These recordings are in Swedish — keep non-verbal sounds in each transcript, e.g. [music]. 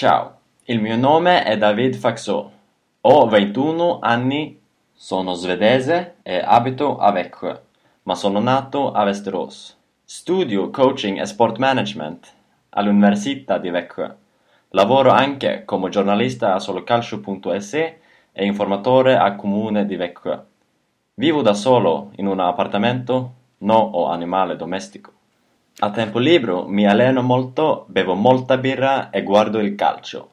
Ciao, il mio nome è David Faxo. Ho 21 anni, sono svedese e abito a Växjö, ma sono nato a Västerås. Studio coaching e sport management all'Università di Växjö. Lavoro anche come giornalista a solocalcio.se e informatore al comune di Växjö. Vivo da solo in un appartamento, no ho animale domestico. A tempo libero mi alleno molto, bevo molta birra e guardo il calcio.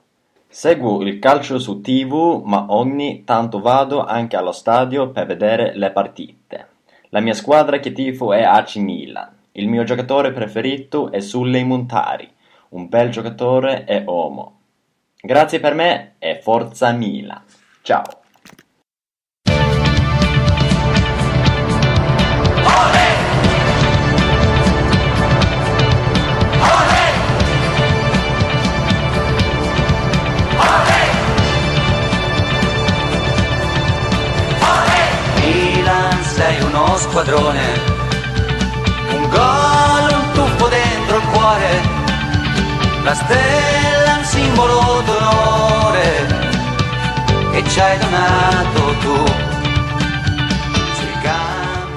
Seguo il calcio su TV, ma ogni tanto vado anche allo stadio per vedere le partite. La mia squadra che tifo è AC Milan. Il mio giocatore preferito è Sulley Montari, un bel giocatore e uomo. Grazie per me e forza Milan. Ciao. Uno squadrone, un gol, un tuffo dentro il cuore, la stella, un simbolo d'onore che ci hai donato tu.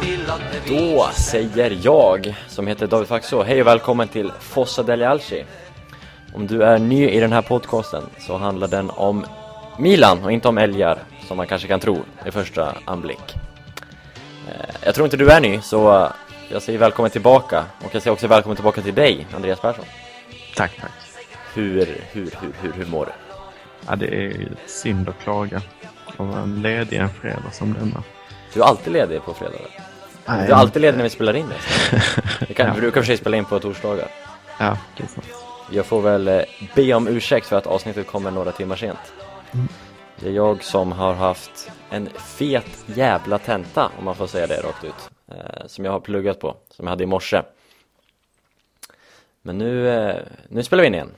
E Då säger jag, som heter David Faxå, hej och välkommen till Fossa Deli Alci. Om du är ny i den här podcasten så handlar den om Milan och inte om älgar, som man kanske kan tro i första anblick. Eh, Jag tror inte du är ny, så eh, jag säger välkommen tillbaka och jag säger också välkommen tillbaka till dig, Andreas Persson. Tack, tack. Hur, hur, hur, hur, hur mår du? Ja, det är ju synd att klaga. Att vara ledig en fredag som denna. Du är alltid ledig på fredagar? Nej, Du är alltid ledig när vi spelar in det? Vi kan, [laughs] Ja. Brukar för sig spela in på torsdagar. Ja, det är sant. Jag får väl eh, be om ursäkt för att avsnittet kommer några timmar sent. Det är jag som har haft en fet jävla tenta, om man får säga det rakt ut. Eh, som jag har pluggat på, som jag hade i morse. Men nu, eh, nu spelar vi in igen.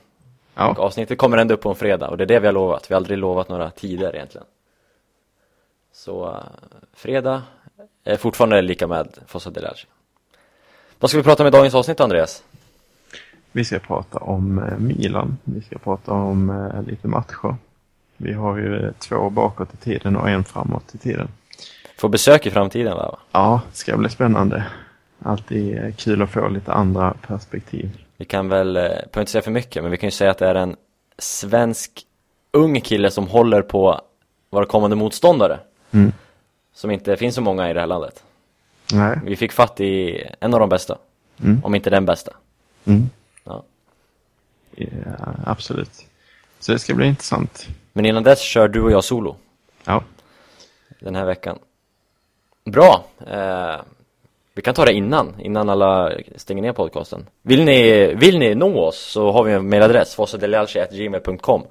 Och Ja, avsnittet kommer ändå upp på en fredag och det är det vi har lovat. Vi har aldrig lovat några tider egentligen. Så eh, fredag är fortfarande lika med Fossa Delarci. Vad ska vi prata om i dagens avsnitt Andreas? vi ska prata om eh, Milan. Vi ska prata om eh, lite matcher. Vi har ju två bakåt i tiden och en framåt i tiden. Få besök i framtiden va? Ja, det ska bli spännande. Alltid kul att få lite andra perspektiv. Vi kan väl, eh, behöver inte säga för mycket, men vi kan ju säga att det är en svensk ung kille som håller på våra kommande motståndare. Mm. Som inte finns så många i det här landet. Nej. Vi fick fatt i en av de bästa, Mm. om inte den bästa. Mm. Ja. Ja, absolut. Så det ska bli intressant. Men innan dess kör du och jag solo Ja, den här veckan. Bra! Eh, vi kan ta det innan, innan alla stänger ner podcasten. Vill ni, vill ni nå oss så har vi en mailadress, fossadelialci.gmail.com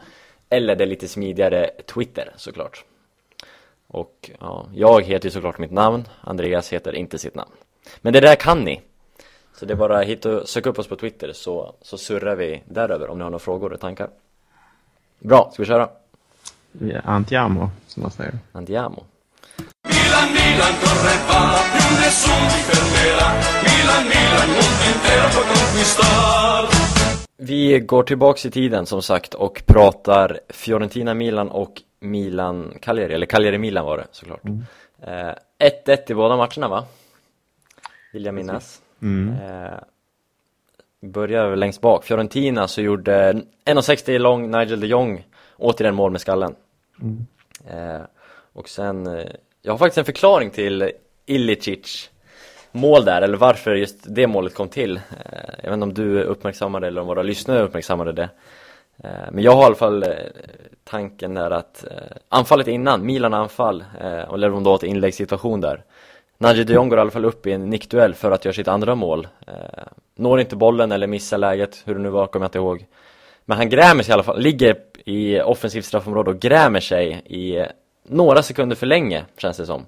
Eller det lite smidigare Twitter såklart. Och ja, jag heter ju såklart mitt namn, Andreas heter inte sitt namn. Men det där kan ni. Så det är bara hit och sök upp oss på Twitter så, så surrar vi däröver om ni har några frågor och tankar. Bra, ska vi köra? Antiamo, som man säger. Andiamo. Milan, Milan, corre va, più nessuno ti fermerà. Milan, Milan, il mondo intero può conquistar. Vi går tillbaks i tiden som sagt och pratar Fiorentina Milan och Milan Cagliari, eller Cagliari Milan var det såklart. Eh, 1-1 i båda matcherna va? Vill jag minnas. Mm. Eh, börjar väl längst bak. Fiorentina så gjorde 1,60 lång Nigel de Jong återigen mål med skallen. Mm. Eh, och sen, eh, jag har faktiskt en förklaring till Ilicic mål där, eller varför just det målet kom till. Eh, jag vet inte om du uppmärksammade eller om våra lyssnare uppmärksammade det. Eh, men jag har i alla fall eh, tanken där att eh, anfallet innan, Milan anfall, eh, och eller om det var ett inläggssituation där. Nadji de Jong går i alla fall upp i en nickduell för att göra sitt andra mål. Eh, når inte bollen eller missar läget, hur det nu var kommer jag inte ihåg. Men han grämer sig i alla fall, ligger i offensivt straffområde och grämer sig i några sekunder för länge, känns det som.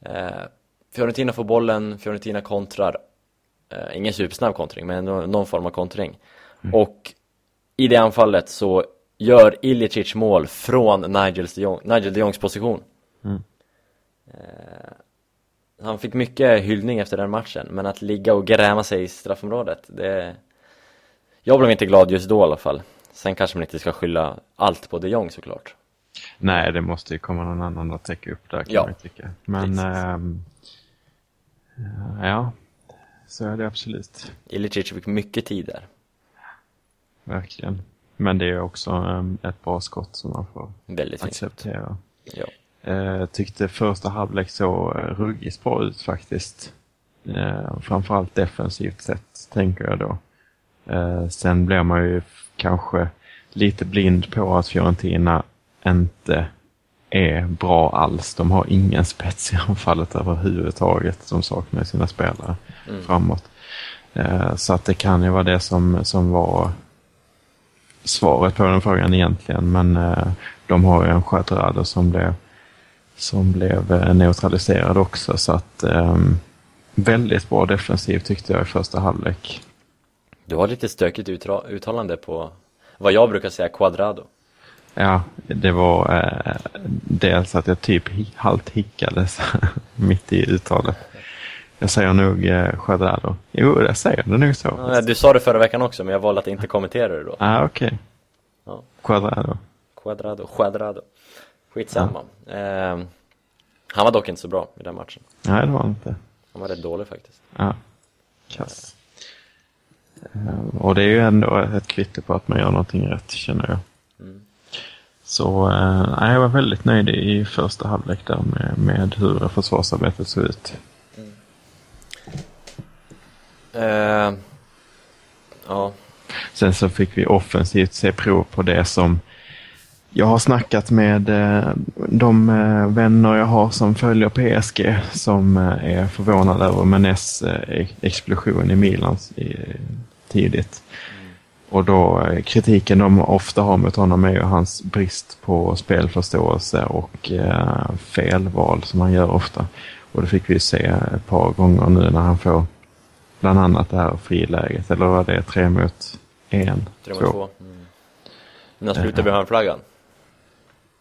Eh, Fiorentina får bollen, Fiorentina kontrar. Eh, ingen supersnabb kontring, men nå- någon form av kontring. Och i det anfallet så gör Ilicic mål från Nigel de, Jong, Nigel de Jongs position. Eh, han fick mycket hyllning efter den matchen, men att ligga och gräma sig i straffområdet, det... Jag blev inte glad just då i alla fall. Sen kanske man inte ska skylla allt på de Jong såklart. Nej, det måste ju komma någon annan att täcka upp där kan Ja, man tycka. Men ehm, ja, så är det absolut. Ilicic fick mycket tid där. Verkligen. Men det är också ehm, ett bra skott som man får Väldigt acceptera. Ja. Eh, tyckte första halvlek så eh, ruggigt bra ut faktiskt. Eh, framförallt defensivt sett, tänker jag då. Eh, sen blir man ju kanske lite blind på att Fiorentina inte är bra alls. De har ingen spets i anfallet överhuvudtaget. De saknar sina spelare framåt. Eh, så att det kan ju vara det som, som var svaret på den frågan egentligen. Men eh, de har ju en Quadrado som blev, som blev eh, neutraliserad också. Så att ehm, väldigt bra defensiv tyckte jag i första halvlek. Du har lite stökigt uttalande på vad jag brukar säga quadrado. Ja, det var eh, dels att jag typ halvt hickades [laughs] mitt i uttalet. Jag säger nog eh, Quadrado. Jo, jag säger det nog så. Ja, Du sa det förra veckan också men jag valde att inte kommentera det då. Ah, okej. Ja. Quadrado. Quadrado, quadrado. Skitsamma. Ehm, han var dock inte så bra i den matchen. Nej, det var han inte. Han var rätt dålig faktiskt. Ja, kass. Och det är ju ändå ett kvitto på att man gör någonting rätt, känner jag. Så eh, jag var väldigt nöjd i första halvlek där med, med hur försvarsarbetet såg ut. Ehm, ja, Sen så fick vi offensivt se prov på det som jag har snackat med eh, de eh, vänner jag har som följer PSG som är förvånade över Menes eh, explosion i Milan tidigt. Och då eh, kritiken de ofta har mot honom är ju hans brist på spelförståelse och eh, felval som han gör ofta. Och det fick vi se ett par gånger nu när han får bland annat det här friläget, eller vad det tre mot en. 3 mot 2. Mm. När slutar vi hörnflaggan?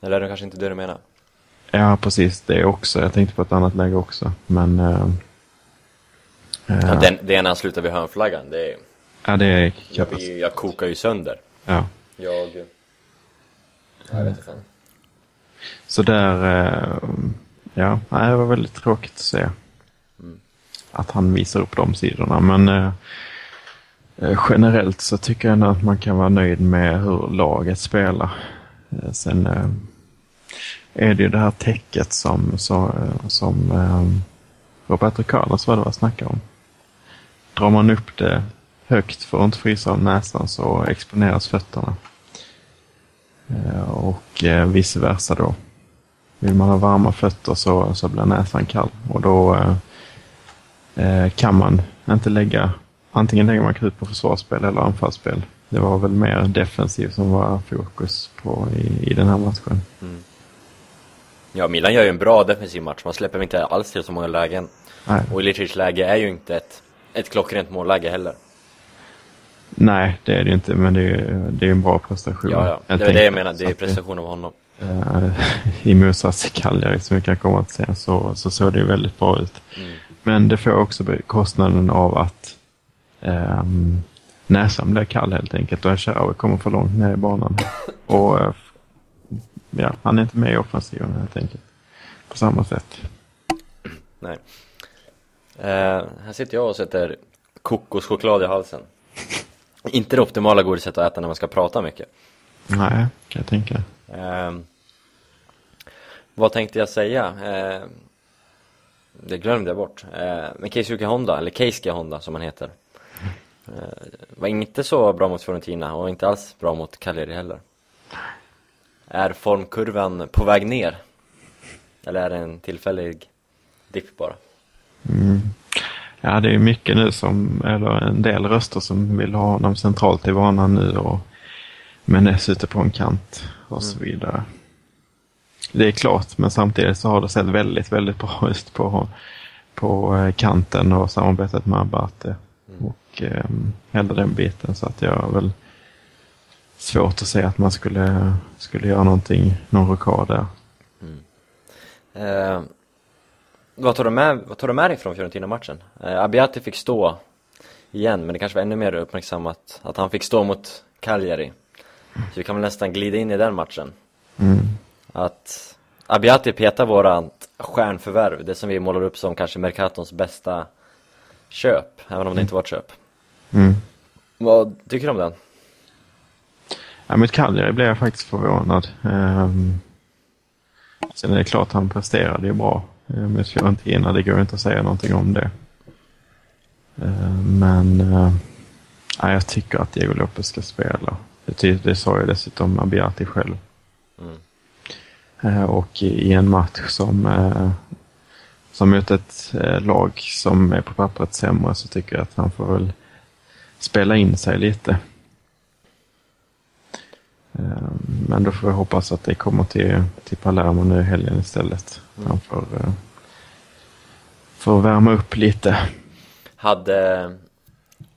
Eller är det kanske inte det du menar? Ja, precis det också. Jag tänkte på ett annat läge också. Men eh, Ja, eh, den, det är när han slutar vid hörnflaggan. Det är, ja, det är jag, jag kokar ju sönder. Ja. Jag... Jag vet inte fan. Så där, eh, ja, det var väldigt tråkigt att se. Att han visar upp de sidorna. Men eh, eh, generellt så tycker jag ändå att man kan vara nöjd med hur laget spelar. Sen är det ju det här täcket som, som eh, Roberto Carlos var det vad snackade om. Drar man upp det högt för att inte frysa av näsan så exponeras fötterna. Eh, och eh, vice versa då. Vill man ha varma fötter så, så blir näsan kall och då eh, eh, kan man inte lägga, antingen lägger man krut på försvarsspel eller anfallsspel. Det var väl mer defensivt som var fokus på i, i den här matchen. Ja, Milan gör ju en bra defensiv match. Man släpper inte alls till så många lägen. Nej, Och Ilicic läge är ju inte ett, ett klockrent målläge heller. Nej det är det inte, men det är det är en bra prestation. Ja, ja. Det helt är det jag menar. Det är att prestation av honom. eh, [laughs] I motsats till Cagliari som vi kan komma till sen så, så såg det väldigt bra ut. Mm. Men det får också kostnaden av att ehm, näsan blir kall helt enkelt och Esharawi kommer för långt ner i banan. [coughs] Och eh, ja, han är inte med i offensiven helt enkelt. På samma sätt. Nej. Eh, här sitter jag och sätter kokoschoklad i halsen. Inte det optimala godiset att äta när man ska prata mycket. Nej, kan jag tänka. Eh, vad tänkte jag säga? Eh, det glömde jag bort. Eh, men Keisuke Honda, eller Keisuke Honda som han heter. Eh, var inte så bra mot Fiorentina och inte alls bra mot Cagliari heller. Är formkurvan på väg ner? Eller är det en tillfällig dipp bara? Ja, det är mycket nu som, eller en del röster som vill ha honom centralt i banan nu och Menes ute på en kant och så vidare. Det är klart, men samtidigt så har det sett väldigt, väldigt bra ut på, på eh, kanten och samarbetet med Abate och eh, hela den biten. Så att jag har väl svårt att säga att man skulle, skulle göra någonting, någon rockad där. Eh, vad, tar du med, vad tar du med dig från Fiorentina-matchen? Eh, Abiati fick stå igen, men det kanske var ännu mer uppmärksammat att han fick stå mot Cagliari. Så vi kan väl nästan glida in i den matchen. Mm. Att Abiati petar vårat stjärnförvärv, det som vi målar upp som kanske Mercatons bästa köp, även om det inte var ett köp. Mm. Vad tycker du om den? Ja, med Cagliari blev jag faktiskt förvånad. Um, sen är det klart han presterade ju bra med Fiorentina. Det går inte att säga någonting om det. Uh, men uh, ja, jag tycker att Diego Lopez ska spela. Det, det sa ju dessutom Abiati själv. Mm. Och i, en match som, som mot ett lag som är på pappret sämre så tycker jag att han får väl spela in sig lite. Eh, Men då får vi hoppas att det kommer till, till Palermo nu i helgen istället. Han får, får värma upp lite. Hade,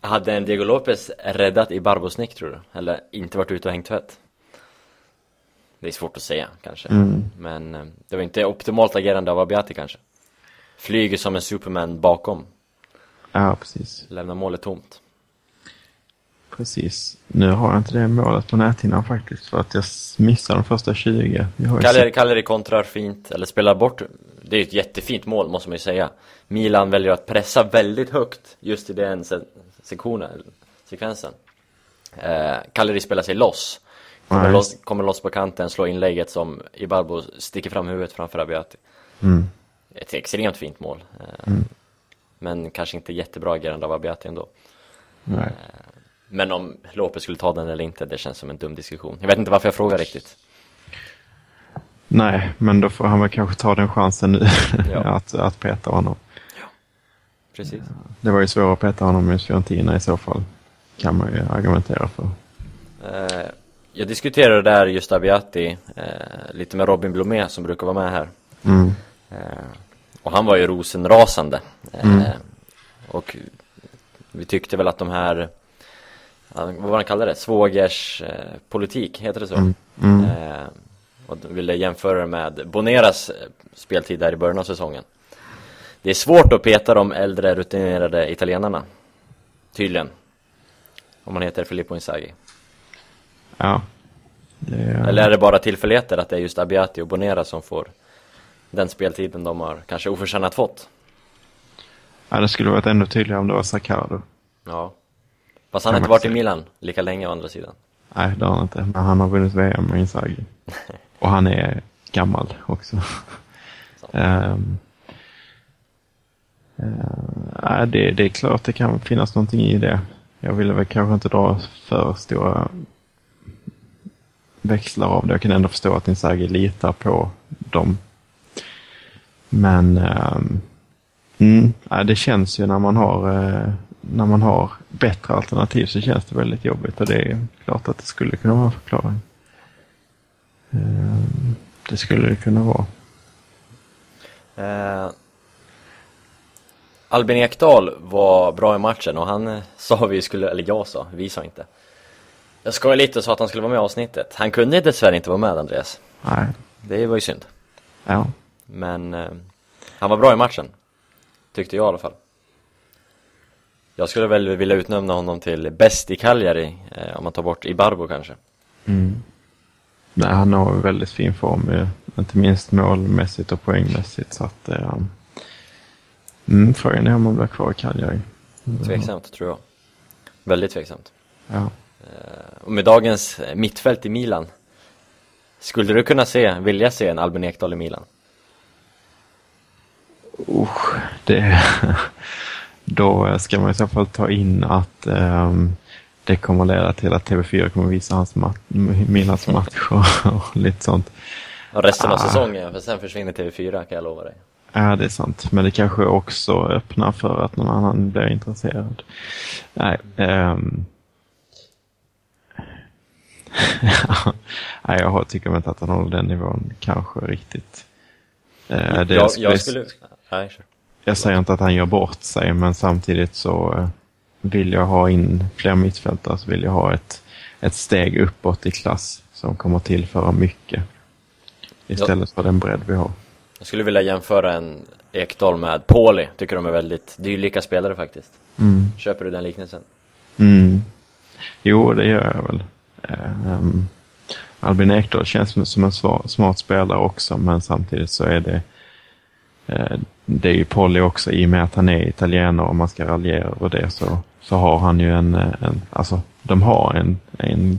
hade en Diego Lopez räddat i Barbosnick tror du? Eller inte varit ute och hängt tvätt? Det är svårt att säga kanske, Mm. men eh, det var inte optimalt agerande av Abiati kanske. Flyger som en superman bakom, Ja, precis. lämnar målet tomt. Precis. Nu har jag inte det målet på näthinnan faktiskt för att jag missade de första 20. Jag har ju Cagliari, sett- Cagliari kontrar fint, eller spelar bort, det är ett jättefint mål måste man ju säga. Milan väljer att pressa väldigt högt just i den se sektionen, sekvensen. Eh, Cagliari spelar sig loss, kommer, loss, kommer loss på kanten, slår inlägget som Ibarbo sticker fram huvudet framför Abiati. Mm. Ett extremt fint mål. Eh, Men kanske inte jättebra agerande av Abiati ändå. Nej. Men om Lopez skulle ta den eller inte, det känns som en dum diskussion. Jag vet inte varför jag frågar riktigt. Nej, men då får han väl kanske ta den chansen nu [laughs] Ja. att, att peta honom. Precis. Det var ju svårare att peta honom med Fiorentina i så fall. Kan man ju argumentera för. Eh, jag diskuterade där just Abiati eh, lite med Robin Blomé som brukar vara med här. Mm. Eh, och han var ju rosenrasande. Eh, Mm. Och vi tyckte väl att de här, ja, vad var han kallade det? Svågers eh, politik, heter det så? Mm. Mm. Eh, och ville jämföra med Boneras eh, speltid där i början av säsongen. Det är svårt att peta de äldre rutinerade italienarna. Tydligen. Om man heter Filippo Inzaghi. Ja. Är, Eller är det bara tillfälligheter att det är just Abiati och Bonera som får den speltiden de har kanske oförtjänat fått? ja, det skulle varit ännu tydligare om det var Saccaro. Ja. Fast han har inte varit i. Milan lika länge å andra sidan. Nej, det har han inte. Men han har vunnit VM med Inzaghi. [laughs] Och han är gammal också. Eh, nej, det, det är klart det kan finnas någonting i det. Jag ville väl kanske inte dra för stora växlar av det. Jag kan ändå förstå att Inzaghi litar på dem. Men ehm, mm, nej, det känns ju när man har eh, när man har bättre alternativ så känns det väldigt jobbigt och det är klart att det skulle kunna vara en förklaring. Ehm, Det skulle det kunna vara. Eh, Albin Ekdal var bra i matchen och han eh, sa vi skulle, eller jag sa, vi sa inte. Jag skojade lite och sa att han skulle vara med i avsnittet. Han kunde dessvärre inte vara med Andreas. Nej, Det var ju synd. ja. Men eh, han var bra i matchen. Tyckte jag i alla fall. Jag skulle väl vilja utnämna honom till bäst i Cagliari, eh, om man tar bort Ibarbo kanske. Mm. Nej, han har väldigt fin form, ju. inte minst målmässigt och poängmässigt. Så att, eh, mm, frågan är om han blir kvar i Cagliari. Tveksamt, tror jag. Väldigt tveksamt. Ja. Och med dagens eh, mittfält i Milan, skulle du kunna se, vilja se en Albin Ekdal i Milan? Usch, det, [laughs] då ska man i så fall ta in att ehm, det kommer leda till att TV4 kommer visa hans mat, Milans matcher [laughs] och lite sånt. Och resten av Ah. säsongen, för sen försvinner TV4 kan jag lova dig. Ja, det är sant. Men det kanske också öppnar för att någon annan blir intresserad. Nej, ehm. [laughs] Nej jag tycker inte att han håller den nivån kanske riktigt. Eh, det, jag, jag skulle... Nej, kör. Jag säger inte att han gör bort sig, men samtidigt så eh, vill jag ha in fler mittfältare, så vill jag ha ett, ett steg uppåt i klass som kommer tillföra mycket. Istället för den bredd vi har. Jag skulle vilja jämföra en Ekdal med Pauli, tycker de är väldigt dylika spelare faktiskt. Mm. Köper du den liknelsen? Mm. Jo, det gör jag väl. Um, Albin Ekdal känns som en smart spelare också men samtidigt så är det det är ju Polly också i och med att han är italienare och man ska raljera över det så, så har han ju en, en alltså de har en, en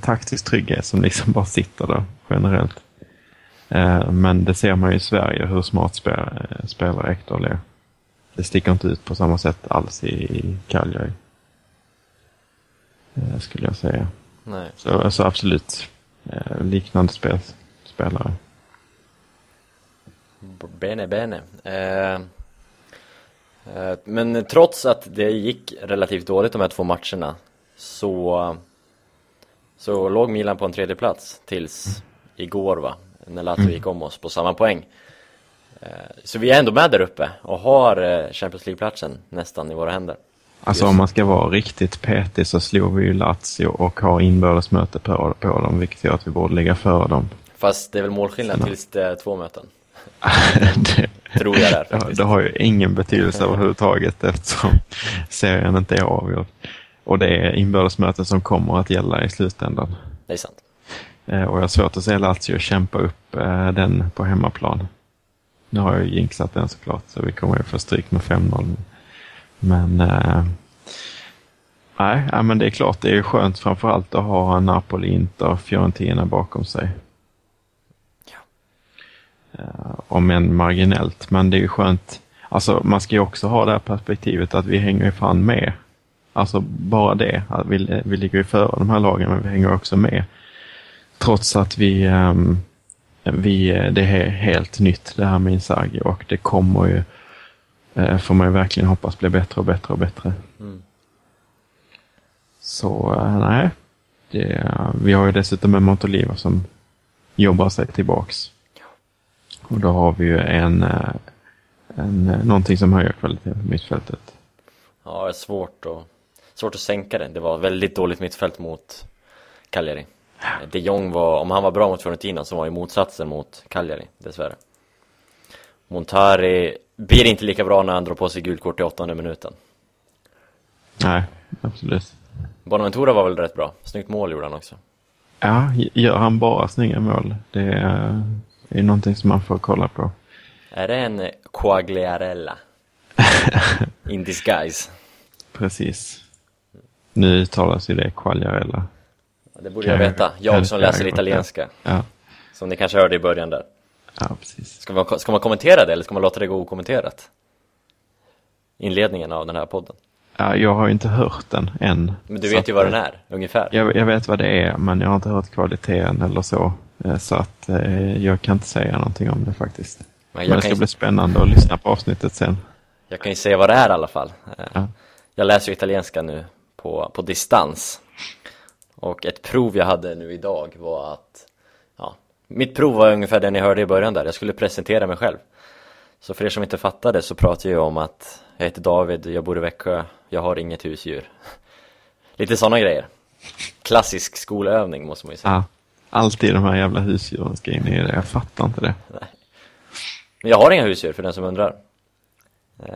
taktisk trygghet som liksom [laughs] bara sitter där generellt. Uh, men det ser man ju i Sverige hur smart spel, spelare Ekdal är. Det sticker inte ut på samma sätt alls i, Cagliari. Skulle jag säga. Nej. Så alltså absolut eh, liknande spel, spelare. Bene, bene. Eh, eh, men trots att det gick relativt dåligt de här två matcherna så, så låg Milan på en tredje plats tills igår va, när Lazio gick om oss på samma poäng. Eh, så vi är ändå med där uppe och har eh, Champions League-platsen nästan i våra händer. Alltså om man ska vara riktigt petig så slår vi ju Lazio och har inbördesmöte på, på dem, vilket gör att vi borde ligga före dem. Fast det är väl målskillnad tills det är två möten? Det, [laughs] Tror jag där. Det har ju ingen betydelse överhuvudtaget eftersom serien inte är avgjord. Och det är inbördesmöten som kommer att gälla i slutändan. Det är sant. Eh, och jag har svårt att se Lazio kämpa upp eh, den på hemmaplan. Nu har jag ju jinxat den såklart, så vi kommer ju få stryk med 5-0. Men eh, nej, men det är klart det är skönt framförallt att ha Napoli, Inter, Fiorentina bakom sig. Eh, om än marginellt, men det är ju skönt. Alltså man ska ju också ha det här perspektivet att vi hänger ju fan med. Alltså bara det, att vi, vi ligger ju före de här lagen men vi hänger också med. Trots att vi, um, vi det är helt nytt det här med Inzaghi och det kommer ju eh, får man ju verkligen hoppas blir bättre och bättre och bättre. Mm. Så eh, nej, det, vi har ju dessutom en Montoliva som jobbar sig tillbaks. Och då har vi ju en, eh, en, eh, någonting som höjer kvaliteten på mittfältet. Ja, det är svårt att, svårt att sänka det. Det var väldigt dåligt mittfält mot Cagliari. De Jong var, om han var bra mot Fiorentina så var ju motsatsen mot Cagliari, dessvärre. Montari blir inte lika bra när han drar på sig gult kort i åttonde minuten. Nej, absolut. Bonaventura var väl rätt bra. Snyggt mål gjorde han också. Ja, gör han bara snygga mål? Det är, är någonting som man får kolla på. Är det en Quagliarella? [laughs] In disguise. Precis. Nu uttalas ju det Quagliarella. Det borde jag veta. Jag som läser italienska. Ja. Som ni kanske hörde i början där. Ja, precis. Ska man, ska man kommentera det eller ska man låta det gå okommenterat? Inledningen av den här podden. Ja, jag har inte hört den än. Men du vet ju vad den är, ungefär. Jag, jag, vet vad det är, men jag har inte hört kvaliteten eller så. Eh, så att eh, jag kan inte säga någonting om det faktiskt. Men, men det ska ju... bli spännande att lyssna på avsnittet sen. Jag kan ju säga vad det är i alla fall. Eh, ja. Jag läser ju italienska nu på, på distans. Och ett prov jag hade nu idag var att mitt prov var ungefär det ni hörde i början där, jag skulle presentera mig själv. Så för er som inte fattade så pratar jag om att jag heter David, jag bor i Växjö, jag har inget husdjur. [laughs] Lite sådana grejer. Klassisk skolövning måste man ju säga. Alltid de här jävla husdjuren ska in i det, jag fattar inte det. Nej. Men jag har inga husdjur för den som undrar. Eh,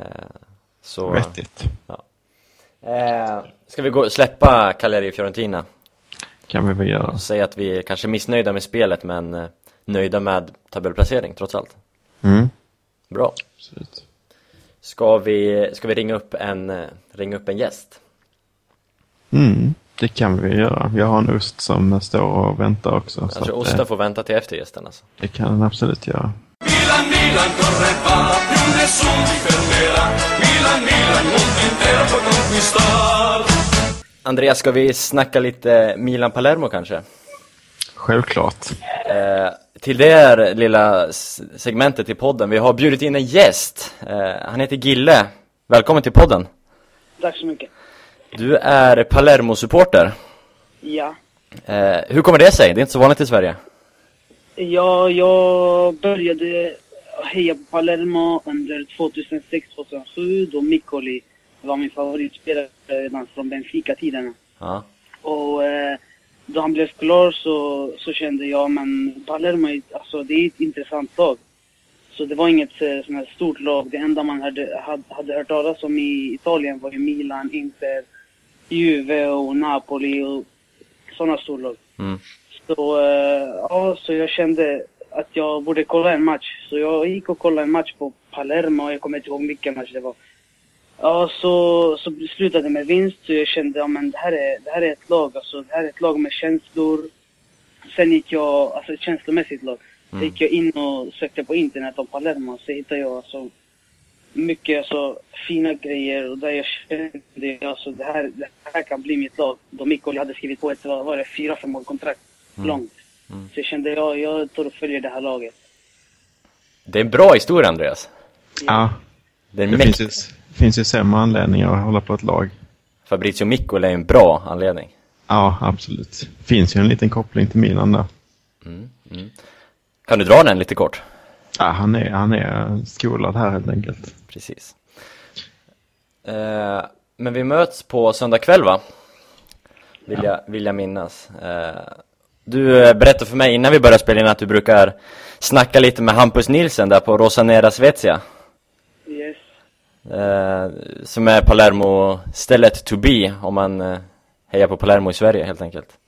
så, Vettigt. Ja. Eh, ska vi gå, släppa Cagliari Fiorentina? kan vi väl göra. Säga att vi är kanske missnöjda med spelet men eh, nöjda med tabellplacering trots allt. Mm. Bra. Absolut. Ska vi, ska vi ringa, upp en, eh, ringa upp en gäst? Mm, det kan vi göra. Jag har en ost som står och väntar också. Jag tror osten får vänta till efter gästen alltså. Det kan den absolut göra. Milan, Milan, corre va, più nessuno ti fermerà. Milan, Milan, mondo intero può conquistar. Andreas, ska vi snacka lite Milan-Palermo kanske? Självklart. Eh, till det här lilla segmentet i podden, vi har bjudit in en gäst. Eh, han heter Gille. Välkommen till podden. Tack så mycket. Du är Palermo-supporter. Ja. Eh, hur kommer det sig? Det är inte så vanligt i Sverige. Ja, jag började heja på Palermo under 2006-2007 då Mikkoli var min favoritspelare redan från Benfica-tiderna. Ja. Och eh, då han blev klar så, så kände jag, men Palermo, alltså det är ett intressant lag. Så det var inget eh, sånt här stort lag. Det enda man hade, hade, hade hört talas om i Italien var ju Milan, Inter, Juve och Napoli. Och, sådana storlag. Mm. Så, eh, ja, så jag kände att jag borde kolla en match. Så jag gick och kollade en match på Palermo, jag kommer inte ihåg vilken match det var. Ja, så, så slutade det med vinst, så jag kände, ja men det här är, det här är ett lag, alltså det här är ett lag med känslor. Sen gick jag, alltså ett känslomässigt lag. Sen gick jag in och sökte på internet om Palermo, så hittade jag alltså mycket alltså, fina grejer och där jag kände alltså, det, här, det här kan bli mitt lag. Då Mikko hade skrivit på ett, vad var det, fyra, fem år kontrakt. Långt. Så jag kände, ja, jag tar och följer det här laget. Det är en bra historia Andreas. Ja, Det är det finns ju, finns ju sämre anledningar att hålla på ett lag. Fabrizio Mikkola är en bra anledning. Ja, absolut. Finns ju en liten koppling till Milan där. Kan du dra den lite kort? Ja, han är, han är skolad här helt enkelt. Precis. Eh, men vi möts på söndag kväll va? Vill, jag, vill jag minnas. Eh, du eh, berättade för mig innan vi började spela in att du brukar snacka lite med Hampus Nilsen där på Rosanera Svezia. Yes. Eh, som är Palermo-stället to be om man eh, hejar på Palermo i Sverige helt enkelt.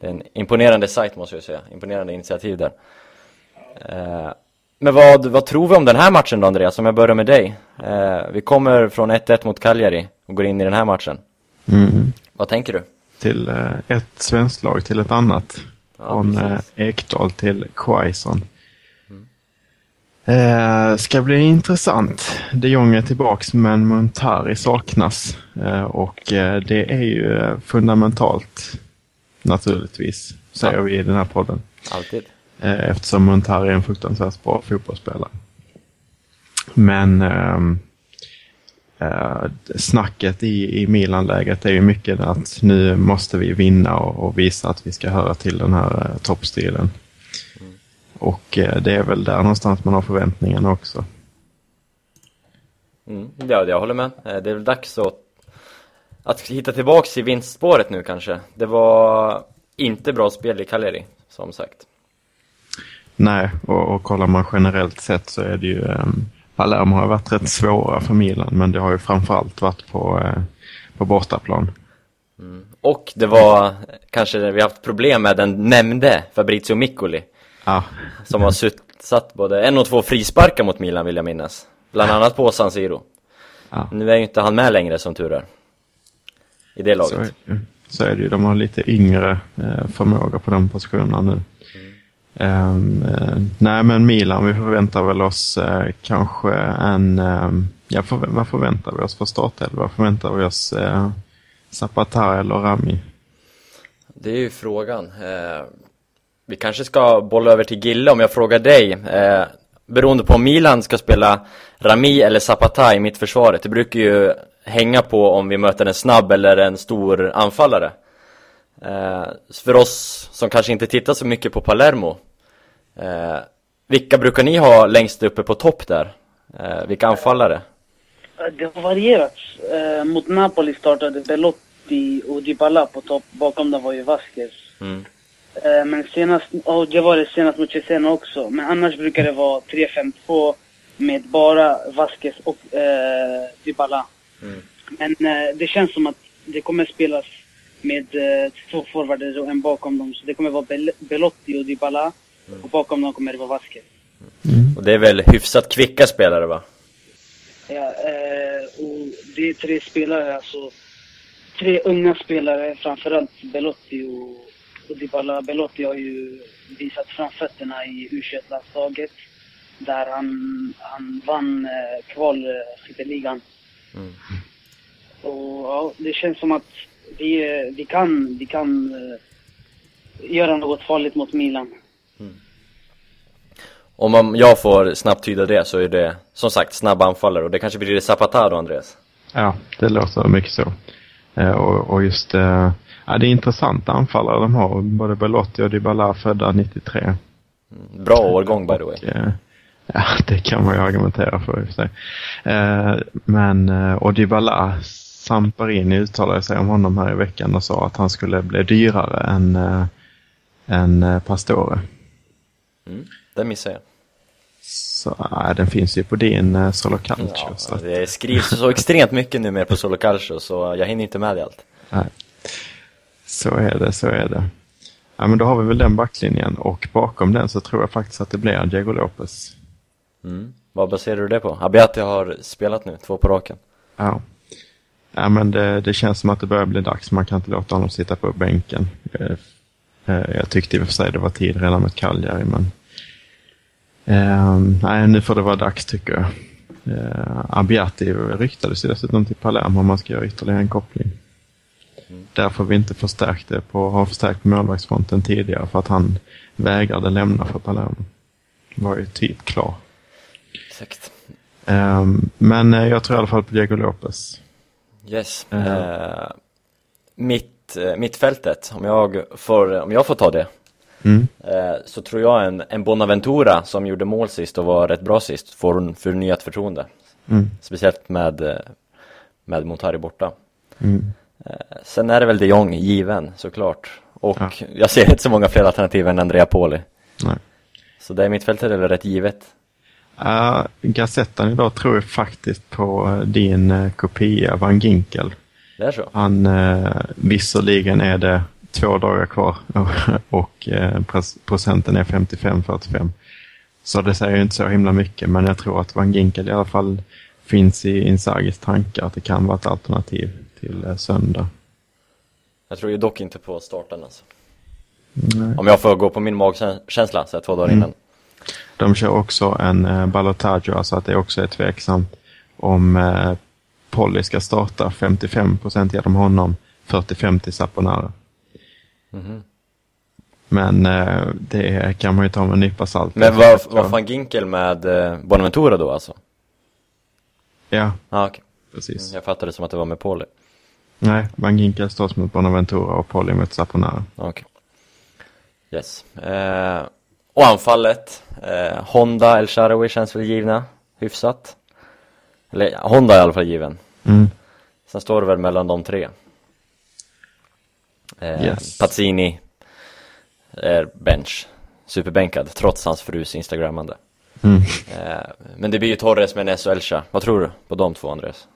Det är en imponerande sajt måste jag säga, imponerande initiativ där. Eh, men vad, vad tror vi om den här matchen då Andreas, om jag börjar med dig? Eh, vi kommer från 1-1 mot Cagliari och går in i den här matchen. Mm. Vad tänker du? Till eh, ett svenskt lag till ett annat. Ja, Från eh. Ekdal till Quaison. Eh, ska bli intressant. De Jong är tillbaks men Montari saknas. Eh, och eh, det är ju eh, fundamentalt naturligtvis, säger Ja. vi i den här podden. Alltid. Eh, eftersom Montari är en fruktansvärt bra fotbollsspelare. Men ehm, eh, snacket i, i Milan-läget är ju mycket att nu måste vi vinna och, och visa att vi ska höra till den här eh, toppstriden. Och eh, det är väl där någonstans man har förväntningarna också. Mm, ja, jag håller med. Eh, Det är väl dags att, att hitta tillbaks i vinstspåret nu kanske. Det var inte bra spel i Cagliari, som sagt. Nej, och, och kollar man generellt sett så är det ju um, Palermo har varit rätt svåra för Milan men det har ju framförallt varit på, eh, på bortaplan. Och det var kanske, vi har haft problem med den nämnde Fabrizio Miccoli Ja, Som har satt både en och två frisparkar mot Milan vill jag minnas Bland annat på San Siro ja. Nu är ju inte han med längre som tur är I det Så är, laget det ju. så är det ju. De har lite yngre eh, förmåga på de positionerna nu. Um, uh, nej, men Milan, vi förväntar väl oss uh, kanske en... Ehm, um, ja, för, vad förväntar vi oss för startelva? Vad förväntar vi oss? Eh, uh, Zapata eller Rami? Det är ju frågan Uh, Vi kanske ska bolla över till Gille om jag frågar dig Uh, Beroende på om Milan ska spela Rami eller Zapata i mittförsvaret Det brukar ju hänga på om vi möter en snabb eller en stor anfallare för oss som kanske inte tittar så mycket på Palermo eh, Vilka brukar ni ha längst uppe på topp där? Eh, vilka anfallare? Det har varierat. Eh, mot Napoli startade Belotti och Dybala på topp. Bakom dem var ju Vasquez. Mm. Eh, men senast, och det var det senast mot Cesena också. Men annars brukar det vara 3-5-2 med bara Vasquez och eh, Dybala. Mm. Men eh, det känns som att det kommer spelas med eh, två forwarder och en bakom dem. Så det kommer vara Bel- Belotti och Dybala. Och bakom dem kommer det vara Vasquez. Och det är väl hyfsat kvicka spelare va? Ja, eh, och det är tre spelare, alltså tre unga spelare, framförallt Belotti och, och Dybala. Belotti har ju visat framfötterna i U21-landslaget där han, han vann eh, kvalskytteligan. Mm. Och ja, det känns som att vi, eh, vi kan, vi kan eh, göra något farligt mot Milan. Om man, jag får snabbt tyda det så är det som sagt snabba anfallare och det kanske blir det Zapata då Andreas? Ja, det låter mycket så. Eh, och, och just, eh, ja, det är intressanta anfallare de har. Både Belotti och Dybala födda 93. Bra årgång by the way. Och, eh, ja, det kan man ju argumentera för i och för sig. Eh, men, eh, och Dybala, Samparini uttalade sig om honom här i veckan och sa att han skulle bli dyrare än, eh, än eh, Pastore. Mm, det missar jag. Så äh, den finns ju på din eh, Solo Calcio. Ja, så att, det skrivs så extremt mycket nu mer på Solo Calcio så jag hinner inte med det allt. nej. Så är det, så är det. Ja, men då har vi väl den backlinjen och bakom den så tror jag faktiskt att det blir Diego Lopez. Mm. Vad baserar du det på? Abiati har spelat nu, två på raken. Ja. Ja, men det, det känns som att det börjar bli dags. Man kan inte låta honom sitta på bänken. Eh, eh, Jag tyckte i och för sig det var tid redan med Cagliari, men eh, nej, nu får det vara dags tycker jag. Eh, Abiati ryktades ju dessutom till Palermo om man ska göra ytterligare en koppling. Därför vi inte förstärkt det på, har förstärkt på målvaktsfronten tidigare för att han vägrade lämna för Palermo. Var ju typ klar. Exakt. Men jag tror i alla fall på Diego Lopez. Yes. Mhm. Eh, mitt, eh, mittfältet, om jag, får, om jag får ta det, Mm. eh, så tror jag en, en Bonaventura som gjorde mål sist och var rätt bra sist får förnyat förtroende. Mm. Speciellt med, eh, med Montari borta. Mm. Sen är det väl de Jong given såklart. Och Ja. jag ser inte så många fler alternativ än Andrea Poli. Nej. Så det är mittfältet är väl rätt givet. Uh, Gazettan idag tror jag faktiskt på eh, din uh, kopia Van Ginkel. Det är så? Han, uh, visserligen är det två dagar kvar [laughs] och uh, procenten är 55-45. Så det säger ju inte så himla mycket, men jag tror att Van Ginkel i alla fall finns i Inzagis tankar att det kan vara ett alternativ till söndag. Jag tror ju dock inte på starten alltså. Nej. Om jag får gå på min magkänsla så här två dagar Mm. innan. De kör också en uh, ballotage, alltså att det också är tveksamt om uh, Polly ska starta 55 procent genom honom, 45 till Saponara. Mhm. Men eh, det kan man ju ta med en nypa salt. Men var, var fan Ginkel med eh, Bonaventura då alltså? Ja, Ja okej, precis. jag fattade det som att det var med Poli. Nej, Van Ginkel står mot Bonaventura och Polly mot Saponara. Okej. Yes. Eh, och anfallet, eh, Honda, El Sharawi känns väl givna, hyfsat. Eller Honda är i alla fall given. Mm. Sen står det väl mellan de tre. Eh, Yes. Pazzini är bench, superbänkad trots hans frus instagrammande. Mm. Eh, men det blir ju Torres med Ness och Elcha. Vad tror du på de två Andreas?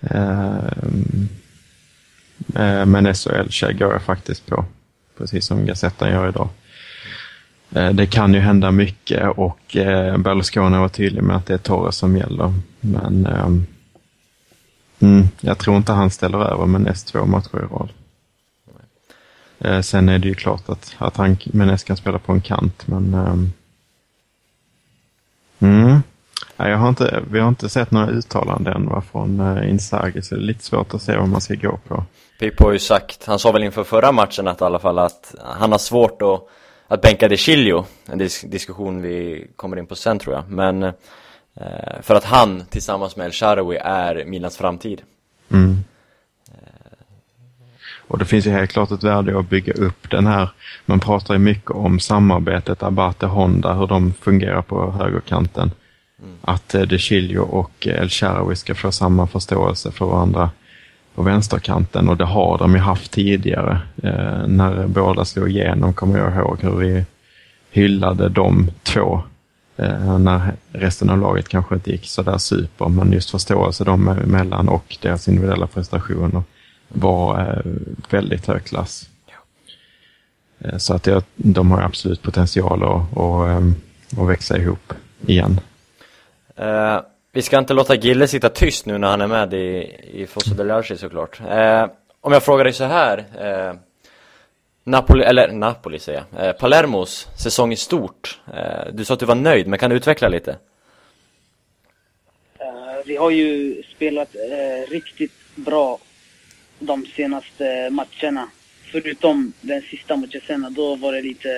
Ehm, eh, men SHL går jag faktiskt på. Precis som Gazettan gör idag. Eh, det kan ju hända mycket och eh, Berlusconi var tydlig med att det är Torres som gäller. Men ehm, mm, jag tror inte han ställer över med näst två matcher i rad. Eh, sen är det ju klart att, att han Menes kan spela på en kant, men ehm, mm, jag har inte, vi har inte sett några uttalanden än va, från Inzaghi, så det är lite svårt att se vad man ska gå på. Pippo har ju sagt, han sa väl inför förra matchen att i alla fall att han har svårt att, att bänka De Chilio, en dis diskussion vi kommer in på sen tror jag, men eh, för att han tillsammans med El Sharawi är Milans framtid. Mm. Och det finns ju helt klart ett värde i att bygga upp den här, man pratar ju mycket om samarbetet Abate-Honda, hur de fungerar på högerkanten. Att eh, De Chilio och eh, El Sharawi ska få samma förståelse för varandra på vänsterkanten och det har de ju haft tidigare. Eh, när båda slog igenom kommer jag ihåg hur vi hyllade de två eh, när resten av laget kanske inte gick så där super, men just förståelse dem emellan och deras individuella prestationer var eh, väldigt hög klass. Eh, så att jag, de har absolut potential att, att, eh, att växa ihop igen. Uh vi ska inte låta Gille sitta tyst nu när han är med i, i Fosso Delarci såklart. Eh, om jag frågar dig så här. Eh, Napoli, eller Napoli säger jag. Eh, Palermos säsong i stort. Eh, du sa att du var nöjd, men kan du utveckla lite? Eh, vi har ju spelat eh, riktigt bra de senaste matcherna. Förutom den sista matchen sen, då var det lite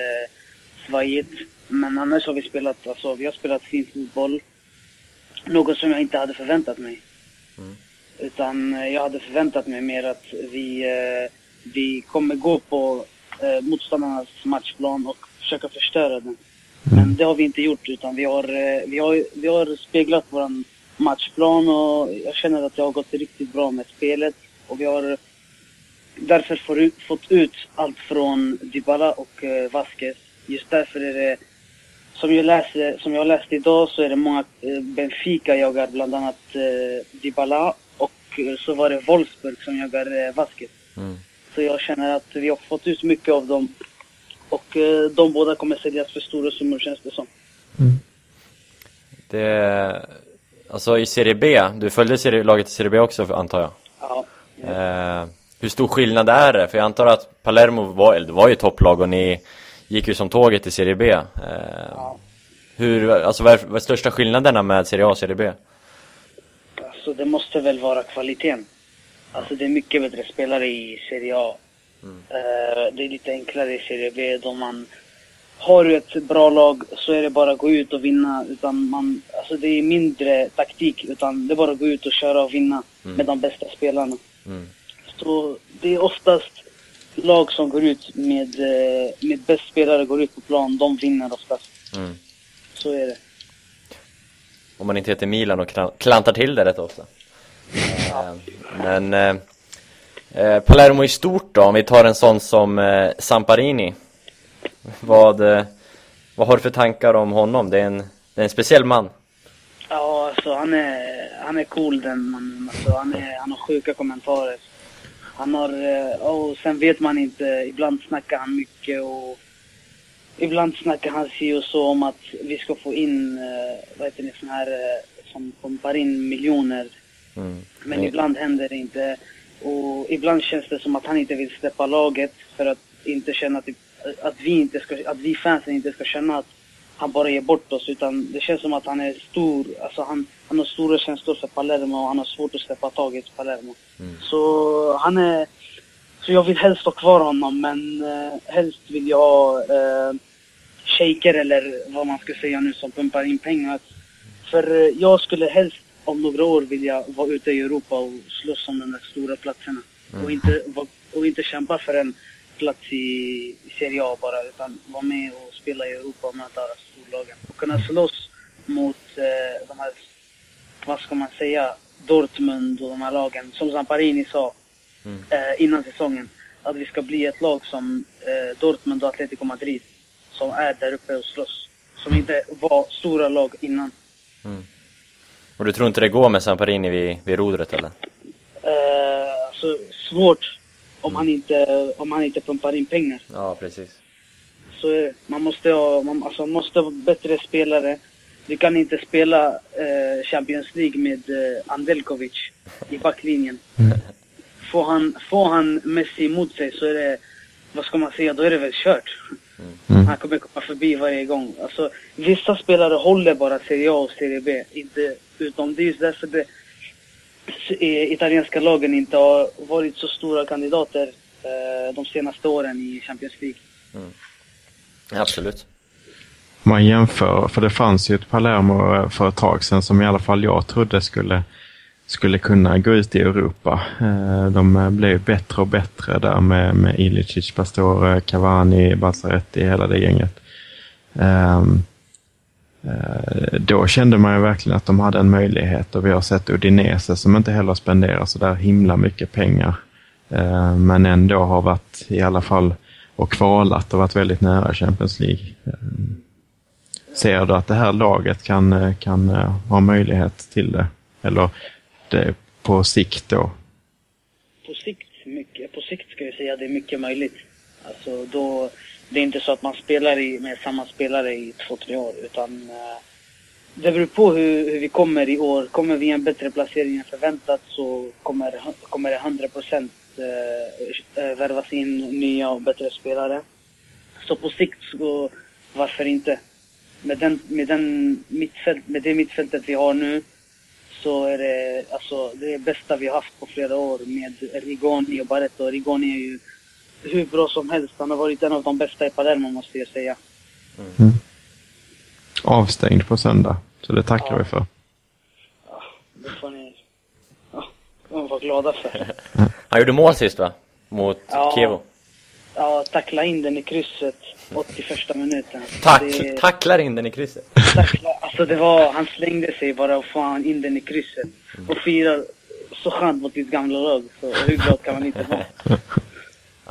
svajigt. Men annars har vi spelat, alltså vi har spelat fin fotboll. Något som jag inte hade förväntat mig. Utan eh, jag hade förväntat mig mer att vi, eh, vi kommer gå på eh, motståndarnas matchplan och försöka förstöra den. Men det har vi inte gjort utan vi har, vi har, vi har speglat våran matchplan och jag känner att det har gått riktigt bra med spelet. Och vi har därför fått ut allt från Dybala och Vasquez. Just därför är det, som jag läste, som jag läste idag så är det många, eh, Benfica jagar bland annat eh, Dybala och eh, så var det Wolfsburg som jagar eh, Vasquez. Så jag känner att vi har fått ut mycket av dem. Och eh, de båda kommer säljas för stora summor känns det som. Det, alltså i Serie B, du följde serie, laget i Serie B också antar jag? Ja. Eh, hur stor skillnad är det? För jag antar att Palermo var, det var ju topplag och ni gick ju som tåget i Serie B. Eh, hur, alltså vad är, vad är största skillnaderna med Serie A och Serie B? Alltså det måste väl vara kvaliteten. Alltså det är mycket bättre spelare i Serie A. Eh, det är lite enklare i Serie B då man har du ett bra lag så är det bara att gå ut och vinna. Utan man, alltså det är mindre taktik utan det är bara att gå ut och köra och vinna med de bästa spelarna. Mm. Så det är oftast lag som går ut med, eh, med bäst spelare går ut på plan, de vinner oftast. Mm. Så är det. Om man inte heter Milan och klan- klantar till det rätt ofta. Eh, men eh, eh, Palermo i stort då, om vi tar en sån som eh, Samparini. Vad, eh, vad har du för tankar om honom? Det är en, det är en speciell man. Ja, alltså han är, han är cool den mannen. Alltså, han, är, han har sjuka kommentarer. Han har, eh, och sen vet man inte, ibland snackar han mycket och ibland snackar han si och så om att vi ska få in, eh, vad heter det, sån här eh, som pumpar in miljoner. Mm. Men Mm. ibland händer det inte. Och ibland känns det som att han inte vill släppa laget för att inte känna att, att vi inte ska, att vi fansen inte ska känna att han bara ger bort oss. Utan det känns som att han är stor, alltså han, han har stora känslor för Palermo och han har svårt att släppa taget för Palermo. Så han är, så jag vill helst ha kvar honom men eh, helst vill jag ha eh, shejker eller vad man ska säga nu som pumpar in pengar. För eh, jag skulle helst om några år vilja vara ute i Europa och slåss om de där stora platserna. Och, inte, och inte kämpa för en plats i, Serie A bara, utan vara med och spela i Europa och möta storlagen. Och kunna slåss mot eh, de här, vad ska man säga, Dortmund och de här lagen. Som Zamparini sa eh, innan säsongen. Att vi ska bli ett lag som eh, Dortmund och Atletico Madrid. Som är där uppe och slåss. Som inte var stora lag innan. Och du tror inte det går med Samparini vid, vid rodret eller? Eh, alltså, svårt om, han inte, om han inte pumpar in pengar. Ja, precis. Så är det. man måste ha, man, alltså, man måste ha bättre spelare. Du kan inte spela eh, Champions League med eh, Andelkovic i backlinjen. Får, han, får han Messi emot sig så är det, vad ska man säga, då är det väl kört. Han kommer komma förbi varje gång. Alltså, vissa spelare håller bara Serie A och Serie B. Inte utom det är just därför det italienska lagen inte har varit så stora kandidater eh, de senaste åren i Champions League. Absolut. Om man jämför, för det fanns ju ett Palermo eh, för ett tag sedan som i alla fall jag trodde skulle, skulle kunna gå ut i Europa. Eh, De eh, blev bättre och bättre där med, med Ilicic, Pastore, Cavani, Balzaretti, hela det gänget. Eh, Eh, då kände man ju verkligen att de hade en möjlighet och vi har sett Udinese som inte heller spenderar så där himla mycket pengar. Eh, men ändå har varit i alla fall och kvalat och varit väldigt nära Champions League. Eh, ser du att det här laget kan, kan ha möjlighet till det? Eller det, på sikt då? På sikt, mycket, på sikt ska jag säga det är mycket möjligt. Alltså då, det är inte så att man spelar i, med samma spelare i två, tre år utan eh, det beror på hur, hur vi kommer i år. Kommer vi en bättre placering än förväntat så kommer, kommer det 100 procent eh, eh, värvas in nya och bättre spelare. Så på sikt så varför inte? Med, den, med, den mittfält, med det mittfältet vi har nu så är det alltså det bästa vi har haft på flera år med Rigoni och Barretto. Rigoni är ju hur bra som helst. Han har varit en av de bästa i Palermo måste jag säga. Avstängd på söndag. Så det tackar Ja. vi för. Det får ni ja, vara glada för. [laughs] Han gjorde mål sist va? Mot Ja. Kevo. Ja, tackla in den i krysset 81 minuten. Tack, Det- tacklar in den i krysset. tackla, alltså det var, han slängde sig bara och fan in den i krysset. Och firar så skönt mot ditt gamla lag. Så hur glad kan man inte vara? [laughs]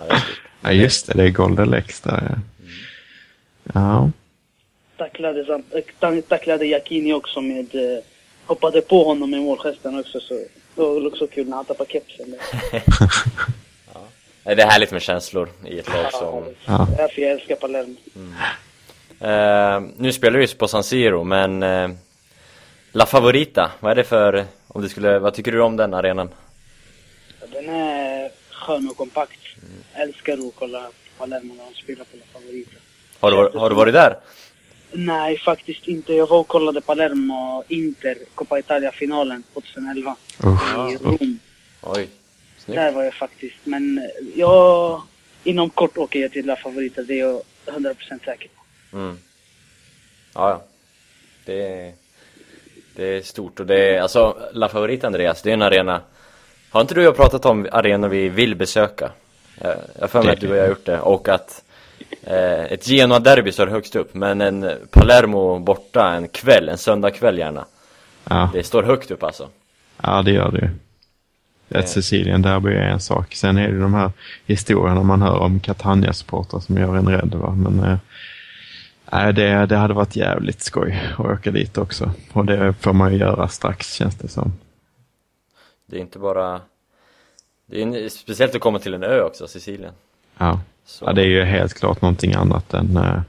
Ja, det är. Ja, just det. Det är Golden Lex där. ja. Ja. tacklade, ta- tacklade Yakini också med... Eh, hoppade på honom med målgesten också så det var också kul när han tappade kepsen. Nej, [laughs] Det är härligt med känslor i ett lag som... Ja. Därför jag älskar Palermo. Eh, nu spelar vi ju på San Siro, men eh, La Favorita, vad är det för, om du skulle, vad tycker du om den arenan? Den är skön och kompakt. Jag älskar att kolla Palermo när de spelar på La Favorita. Har du, har du varit där? Nej, faktiskt inte. Jag var och kollade Palermo Inter Coppa Italia-finalen 2011 Usch. i Rom. Oj, snyggt. Där var jag faktiskt. Men eh, jag... Inom kort åker jag till La Favorita, det är jag 100% säker på. Mm. Ja, ja. Det är, det är stort och det är, alltså La Favorita Andreas, det är en arena Har inte du och jag pratat om arenor vi vill besöka? Eh, Jag har för mig att du och jag har gjort det och att eh, ett Genoa-derby står högst upp men en Palermo borta en kväll, en söndagkväll gärna Ja, Det står högt upp alltså ja, det gör det ju. Ett Sicilien derby är en sak. Sen är det de här historierna man hör om Catania-supportrar som gör en rädd. Va? Men eh, nej, det, det hade varit jävligt skoj att åka dit också. Och det får man ju göra strax känns det som. Det är inte bara Det är speciellt att komma till en ö också, Sicilien Ja. Ja, det är ju helt klart någonting annat än, äh,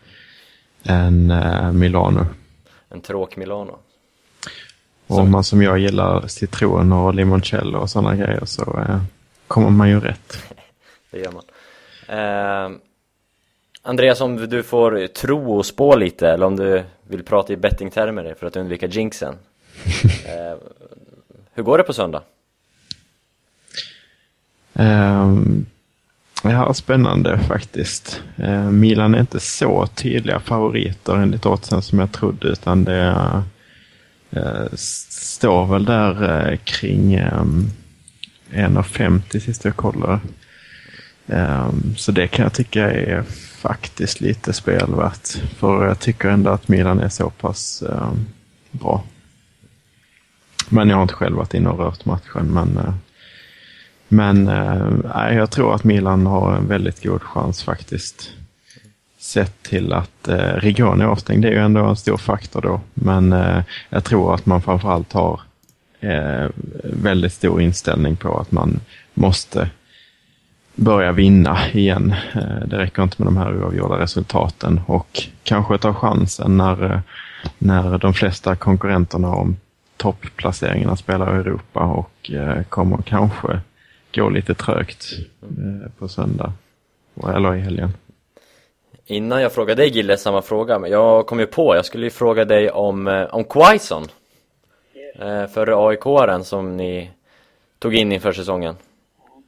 än äh, Milano. En tråk Milano Och om man som jag gillar citron och limoncello och sådana grejer så eh, kommer man ju rätt. [laughs] Det gör man. Eh, Andreas, om du får tro och spå lite, eller om du vill prata i bettingtermer för att undvika jinxen. [laughs] Eh, hur går det på söndag? Um, ja, spännande faktiskt. Uh, Milan är inte så tydliga favoriter enligt oddsen som jag trodde utan det uh, står väl där uh, kring ehm, um, 1,50 sist jag kollade. Um, så det kan jag tycka är faktiskt lite spelvärt. För jag tycker ändå att Milan är så pass bra. Men jag har inte själv varit inne och rört matchen. Men, eh, men eh, jag tror att Milan har en väldigt god chans faktiskt. Sett till att eh, Rigoni är avstängd, det är ju ändå en stor faktor då. Men eh, jag tror att man framförallt har eh, väldigt stor inställning på att man måste börja vinna igen. Eh, det räcker inte med de här oavgjorda resultaten och kanske ta chansen när, eh, när de flesta konkurrenterna om toppplaceringarna spelar i Europa och eh, kommer kanske gå lite trögt eh, på söndag. Eller i helgen. Innan jag frågar dig Gille samma fråga, men jag kom ju på, jag skulle ju fråga dig om, eh, om Quaison eh, Förre AIK-aren som ni tog in inför säsongen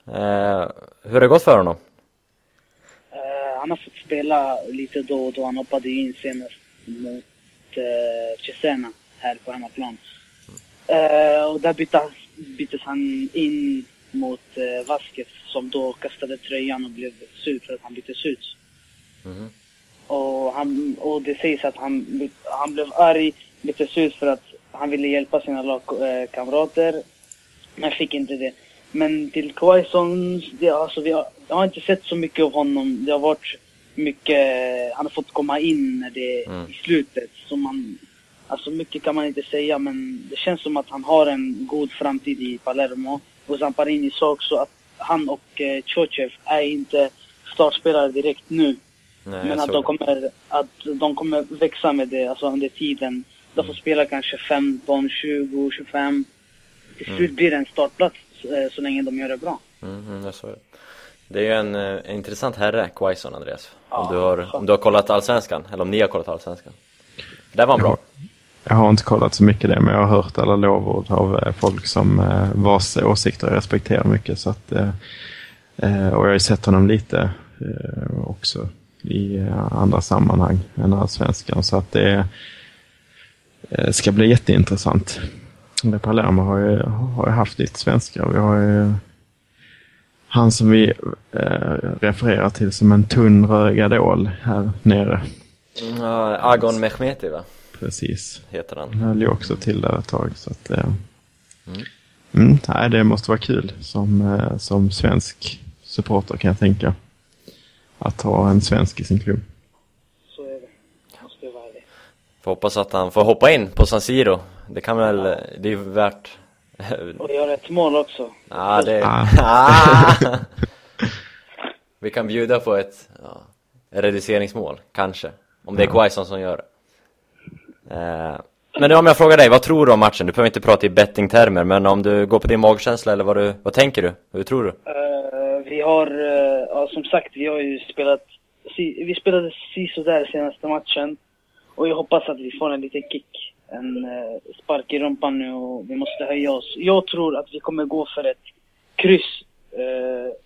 eh, Hur har det gått för honom? Eh, han har fått spela lite då och då. Han hoppade in senast mot uh, Cesena här på hemmaplan. Eh, och där bytte, byttes han in mot uh, Vasquez som då kastade tröjan och blev sur för att han byttes ut. Mhm. Och, han, och det sägs att han, han blev arg, byttes ut för att han ville hjälpa sina lagkamrater. Men fick inte det. Men till Quaison, alltså, vi har, jag har inte sett så mycket av honom. Det har varit mycket, han har fått komma in när det Mm. i slutet. Så man, alltså mycket kan man inte säga men det känns som att han har en god framtid i Palermo. Och Zamparini sa också att han och eh, Chochev är inte startspelare direkt nu. Nej, Men att de, det. kommer, att de kommer växa med det alltså under tiden. De får spela kanske 15, 20, 25. Till slut blir det en startplats eh, så länge de gör det bra. Mm, mm, jag såg det. Det är ju en, eh, en intressant herre, Quaison Andreas. Om, Ja, du har, om du har kollat Allsvenskan, eller om ni har kollat Allsvenskan. Där var han bra. Jag har inte kollat så mycket det, men jag har hört alla lovord av eh, folk som eh, vars åsikter jag respekterar mycket. Så att, eh, eh och jag har ju sett honom lite eh, också i eh, andra sammanhang än allsvenskan. Så att det ska bli jätteintressant. Palermo har ju, har ju haft lite svenskar. Vi har ju han som vi refererar till som en tunn rögadol här nere. Mm, Agon Mehmeti va, Precis. heter. Han höll ju också till där ett tag. Så att, eh, mm, nej, det måste vara kul som, eh, som svensk supporter kan jag tänka. Att ha en svensk i sin klubb. Så är det. Måste vara det. Får hoppas att han får hoppa in på San Siro. Det kan väl, det är ju värt... [laughs] Och göra ett mål också. Ja, det... Ah. Ah. [laughs] Vi kan bjuda på ett ja, reduceringsmål, kanske. Om det är Quaison som gör det. Eh, men nu om jag frågar dig, vad tror du om matchen? Du behöver inte prata i bettingtermer, men om du går på din magkänsla eller vad, du, vad tänker du? Hur tror du? Eh, vi har, eh, ja, som sagt, vi har ju spelat, si, vi spelade sisådär senaste matchen. Och jag hoppas att vi får en liten kick, en eh, spark i rumpan nu och vi måste höja oss. Jag tror att vi kommer gå för ett kryss,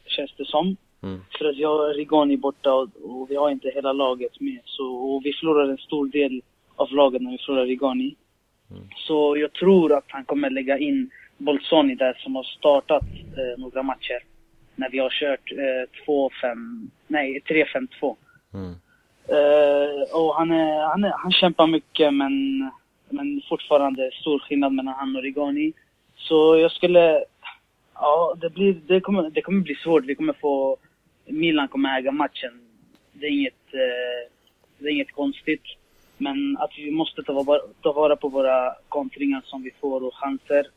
känns det som. Mm. För att vi har Rigoni borta och, och vi har inte hela laget med. Så, och vi förlorar en stor del av laget när vi förlorar Rigoni. Så jag tror att han kommer lägga in Bolzoni där som har startat eh, några matcher. När vi har kört eh, 2-5, nej 3-5-2. Mm. Eh, och han, är, han, är, han kämpar mycket men, men fortfarande stor skillnad mellan han och Rigoni. Så jag skulle, ja det, blir, det, kommer, det kommer bli svårt. Vi kommer få, Milan kommer äga matchen. Det är inget, eh, det är inget konstigt. Men att vi måste ta, vara- ta vara på våra kontringar som vi får och chanser.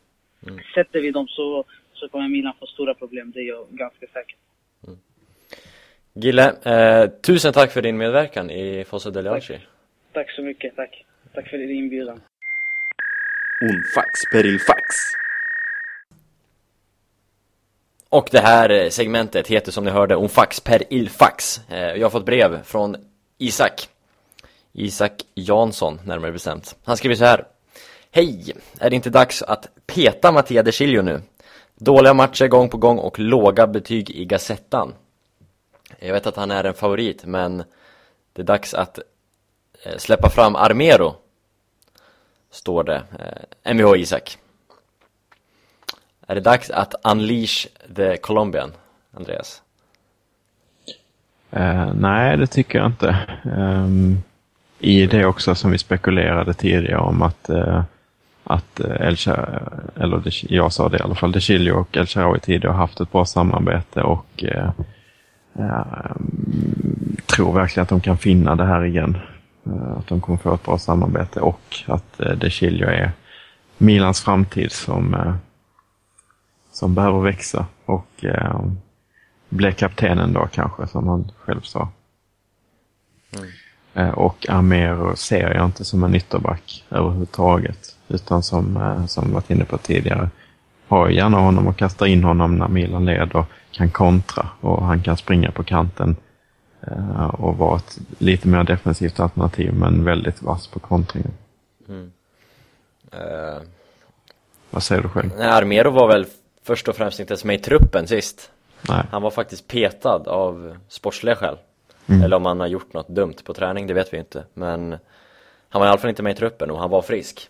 Sätter vi dem så, så kommer Milan få stora problem, det är jag ganska säker. Gille, eh, tusen tack för din medverkan i Fossa Deliaci. Tack så mycket, tack. Tack för din inbjudan. Un fax per fax. Och det här eh, segmentet heter som ni hörde Onfax per ilfax. Eh, Jag har fått brev från Isak. Isak Jansson, närmare bestämt. Han skriver så här. Hej! Är det inte dags att peta Mattia De Chilio nu? Dåliga matcher gång på gång och låga betyg i Gazettan. Jag vet att han är en favorit, men det är dags att eh, släppa fram Armero. Står det. Eh, Mvh Isak. Är det dags att unleash the Colombian, Andreas? Eh, nej, det tycker jag inte. Um, i det också som vi spekulerade tidigare om att, eh, att eh, El eller jag sa det i alla fall, De Chilio och El Shaarawy tidigare har haft ett bra samarbete och eh, eh, tror verkligen att de kan finna det här igen. Eh, att de kommer få ett bra samarbete och att eh, De Chilio är Milans framtid som, eh, som behöver växa och eh, bli kaptenen då kanske, som han själv sa. Mm. Och Armero ser jag inte som en ytterback överhuvudtaget. Utan som, eh, som varit inne på tidigare, har gärna honom och kastar in honom när Milan leder, kan kontra och han kan springa på kanten eh, och vara ett lite mer defensivt alternativ men väldigt vass på kontringen. Eh, Vad säger du själv? nej, Armero var väl först och främst inte ens med i truppen sist. Nej. Han var faktiskt petad av sportsliga skäl. Eller om han har gjort något dumt på träning, det vet vi inte. Men han var i alla fall inte med i truppen och han var frisk.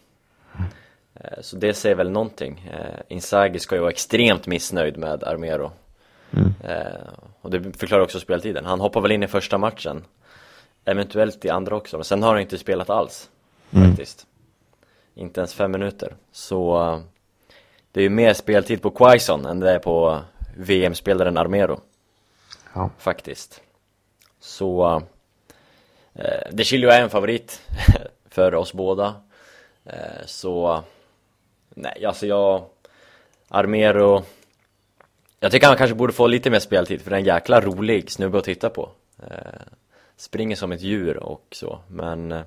Eh, Så det säger väl någonting. Eh, Inzaghi ska ju vara extremt missnöjd med Armero. Eh, Och det förklarar också speltiden. Han hoppar väl in i första matchen. Eventuellt i andra också, men sen har han inte spelat alls. Faktiskt. Inte ens fem minuter. Så det är ju mer speltid på Quaison än det är på VM-spelaren Armero. Ja. Faktiskt. Så eh, De Chilio är en favorit [laughs] för oss båda. Eh, så nej, alltså jag Armero Jag tycker han kanske borde få lite mer speltid för det är en jäkla rolig snubbe att titta på. Eh, springer som ett djur och så, men eh,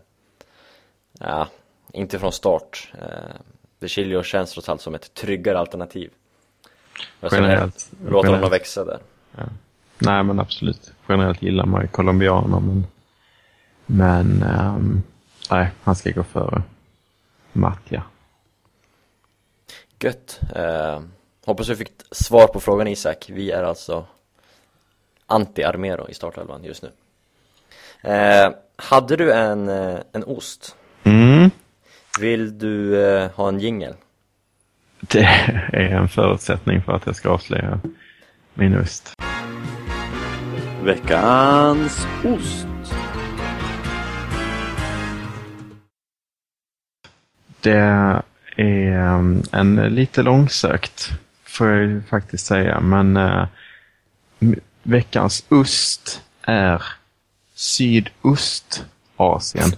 ja, inte från start. Eh, De Chilio känns trots allt som ett tryggare alternativ. Generellt. Låter honom växa där. Nej, men absolut. Generellt gillar man ju colombianer, men, men ehm, nej, han ska gå före Mattia. Gött. Eh, hoppas du fick svar på frågan Isak. Vi är alltså anti-Armero i startelvan just nu. Eh, hade du en, eh, en ost? Mm, Vill du eh, ha en jingel? det [laughs] är en förutsättning för att jag ska avslöja min ost. Veckans ost. Det är ehm, en lite långsökt, får jag ju faktiskt säga, men eh, veckans ost är Sydostasien. [laughs]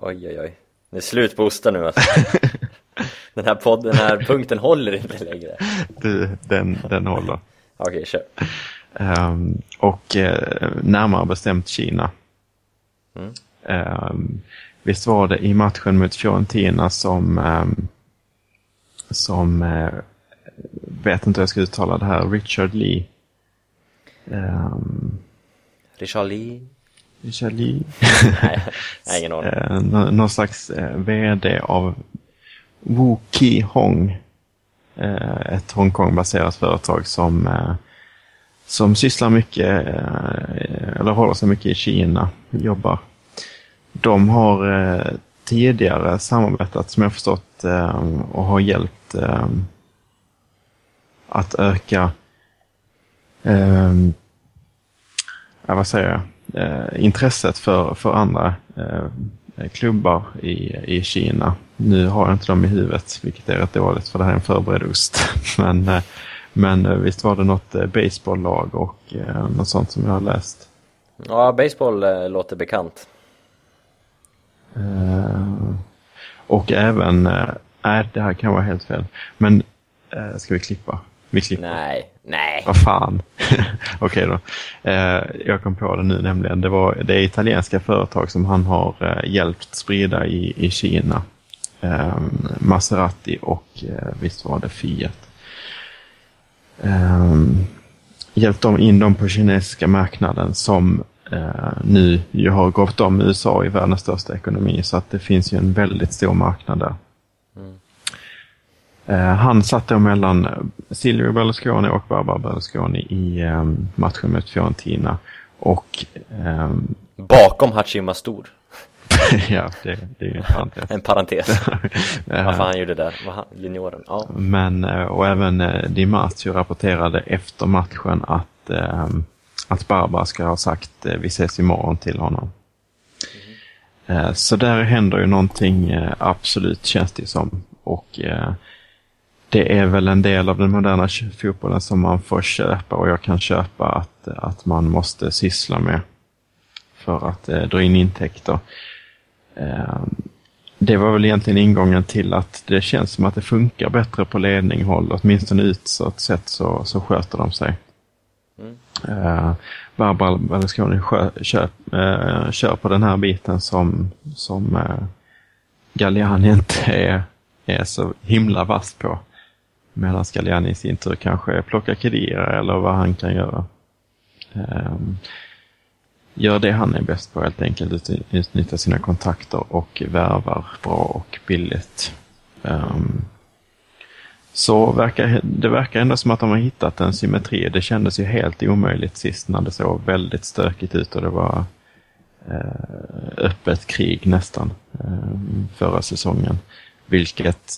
Oj, oj, oj. Det är slut på ostar nu alltså. [laughs] Den här podden, den här punkten håller inte längre. Du, den, den håller. Okej, kör. Ehm, och eh, närmare bestämt Kina. Mm. Ehm, visst var det i matchen mot Fiorentina som, ehm, som eh, vet inte hur jag ska uttala det här, Richard Lee. Richard Lee? Richard Lee? [laughs] Nej, ingen aning. [laughs] Eh, nå- någon slags VD av Wu Ki Hong. Ett Hongkong-baserat företag som, som sysslar mycket, eh, eller håller sig mycket i Kina, jobbar. De har eh, tidigare samarbetat, som jag förstått, eh, och har hjälpt att öka eh, vad säger jag, eh, intresset för, för andra eh, klubbar i, i Kina. Nu har jag inte dem i huvudet, vilket är rätt dåligt för det här är en förberedd ost. [laughs] men, eh, men eh, visst var det något eh, baseballlag och eh, något sånt som jag har läst. Ja, baseball eh, låter bekant. Eh, och även, eh, nej det här kan vara helt fel, men eh, ska vi klippa? Vi klipper. Nej, nej. Vad fan. [laughs] Okej då. Eh, jag kom på det nu nämligen. Det, var, det är italienska företag som han har hjälpt sprida i, i Kina. Maserati och visst var det Fiat. Eh, hjälpt dem in dem på kinesiska marknaden som eh, nu ju har gått om USA i världens största ekonomi. Så att det finns ju en väldigt stor marknad där. Eh, han satt då mellan Silvio Berlusconi och Barbara Berlusconi i eh, matchen mot Fiorentina. Och ehm, Bakom Hachima Stor. [laughs] ja, det, det är ju en parentes. En parentes. [laughs] Varför han gjorde det där, Vad han- junioren. Ja. Men, eh, och även eh, Di Marzio rapporterade efter matchen att, ehm, att Barbara ska ha sagt eh, vi ses imorgon till honom. Eh, Så där händer ju någonting absolut känns det som. Och det är väl en del av den moderna fotbollen som man får köpa och jag kan köpa att, att man måste syssla med för att eh, dra in intäkter. Eh, det var väl egentligen ingången till att det känns som att det funkar bättre på ledninghåll. Åtminstone utåt sett så, så sköter de sig. Eh, Barbara Berlusconi kör, eh, kör på den här biten som, som eh, Galliani inte är, är så himla vass på. Medan Galliani i sin tur kanske plockar krediter eller vad han kan göra. Ehm, gör det han är bäst på helt enkelt, utnyttjar utnyttja sina kontakter och värvar bra och billigt. Um, så verkar, det verkar ändå som att de har hittat en symmetri. Det kändes ju helt omöjligt sist när det såg väldigt stökigt ut och det var eh, öppet krig nästan eh, förra säsongen. Vilket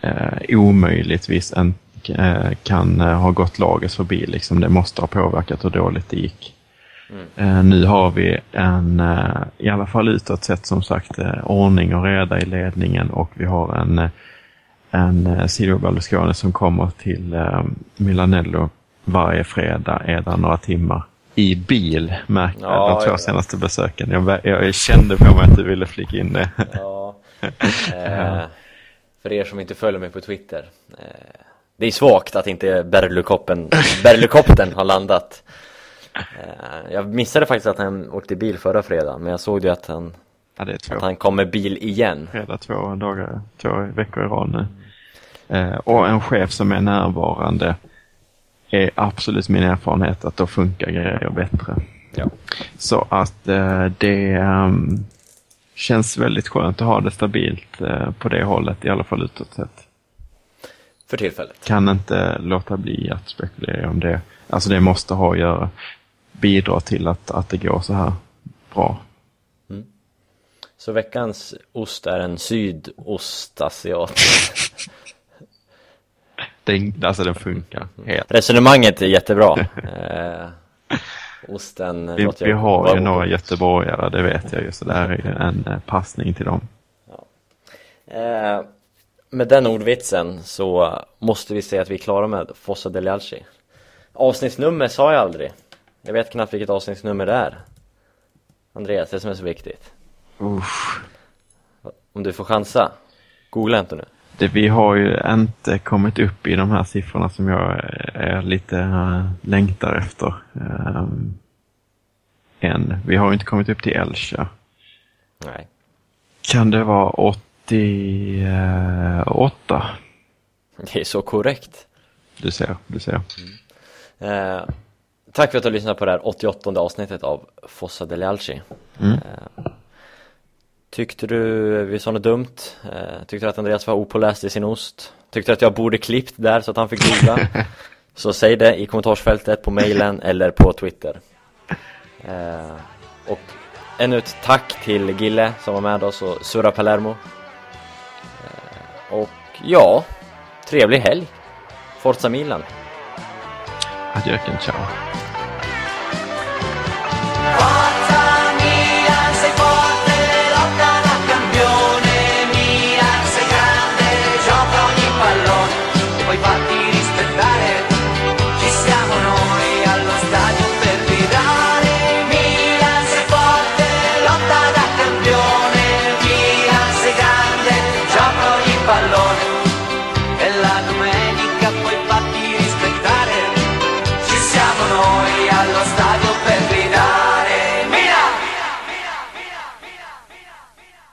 eh, omöjligtvis en, eh, kan eh, ha gått laget förbi. Liksom. Det måste ha påverkat hur dåligt det gick. Eh, nu har vi en, eh, i alla fall utåt sett som sagt, eh, ordning och reda i ledningen och vi har en, en Silvio Berlusconi som kommer till Milanello varje fredag, är där några timmar. I bil, märkte Ja, de två ja. senaste besöken. Jag, jag kände på mig att du ville flika in det. Ja. [laughs] Eh, för er som inte följer mig på Twitter. Eh, det är svagt att inte Berlukoppen, Berlukopten har landat. Eh, jag missade faktiskt att han åkte bil förra fredagen, men jag såg ju att han, Ja, det är två. att han kom med bil igen. fredag två dagar, två veckor i rad nu. Eh, och en chef som är närvarande är absolut min erfarenhet att då funkar grejer bättre. Ja. Så att eh, det ehm, känns väldigt skönt att ha det stabilt eh, på det hållet, i alla fall utåt sett. För tillfället. Kan inte låta bli att spekulera om det. Alltså det måste ha att göra, bidra till att, att det går så här bra. Så veckans ost är en sydostasiat. [laughs] Den, alltså den funkar helt. Resonemanget är jättebra. [laughs] Eh, osten Vi, vi har ju några göteborgare, det vet jag ju, så det här är en eh, passning till dem. Eh, med den ordvitsen så måste vi säga att vi är klara med Fossa del Alci. Avsnittsnummer sa jag aldrig. Jag vet knappt vilket avsnittsnummer det är. Andreas, det som är så viktigt. Usch. Om du får chansa. Googla inte nu. det, vi har ju inte kommit upp i de här siffrorna som jag är lite uh, längtar efter. Um, än. Vi har ju inte kommit upp till Elcha. Nej. Kan det vara 88? Det är så korrekt. Du ser, du ser. Eh, tack för att du har lyssnat på det här 88 avsnittet av Fossa del Alci. Mm. Eh, tyckte du vi sa något dumt? Eh, tyckte du att Andreas var opåläst i sin ost? Tyckte du att jag borde klippt där så att han fick googla? [laughs] så säg det i kommentarsfältet på mailen eller på Twitter. Eh, och ännu ett tack till Gille som var med oss och surra Palermo. Och ja, trevlig helg. Forza Milan. Adjöken, ciao.